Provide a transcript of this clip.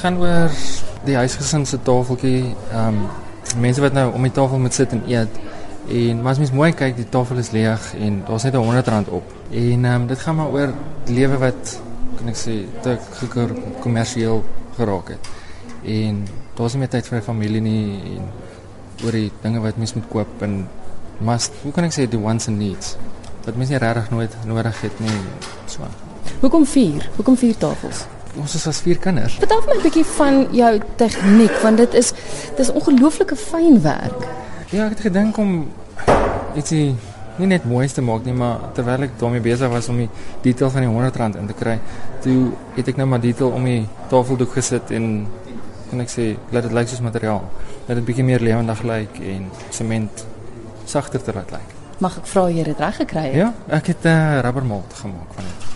gaan oor die huisgesin se tafeltjie. Ehm um, mense wat nou om die tafel moet sit en eet. En maar as mens mooi kyk, die tafel is leeg en daar's net 'n R100 op. En ehm um, dit gaan maar oor lewe wat kan ek sê te kommersieel geraak het. En daar's nie meer tyd vir 'n familie nie en oor die dinge wat mens moet koop en must hoe kan ek sê die wants and needs wat mens nie regtig nooit nodig het nie so. Hoekom vier? Hoekom vier tafels? Ons is as vier kinders. Vertel my 'n bietjie van jou tegniek want dit is dis ongelooflike fyn werk. Ja, ek het gedink om ietsie nie net moois te maak nie, maar terwyl ek daarmee besig was om die detail van die R100 in te kry, toe het ek nou maar detail om die tafeldoek gesit en kan ek sê laat dit lyk soos materiaal. Laat dit bietjie meer lewendig lyk en sement sagter te laat lyk. Mag ek vra jy het dit reg gekry? Ja, ek het 'n uh, rubbermold gemaak van dit.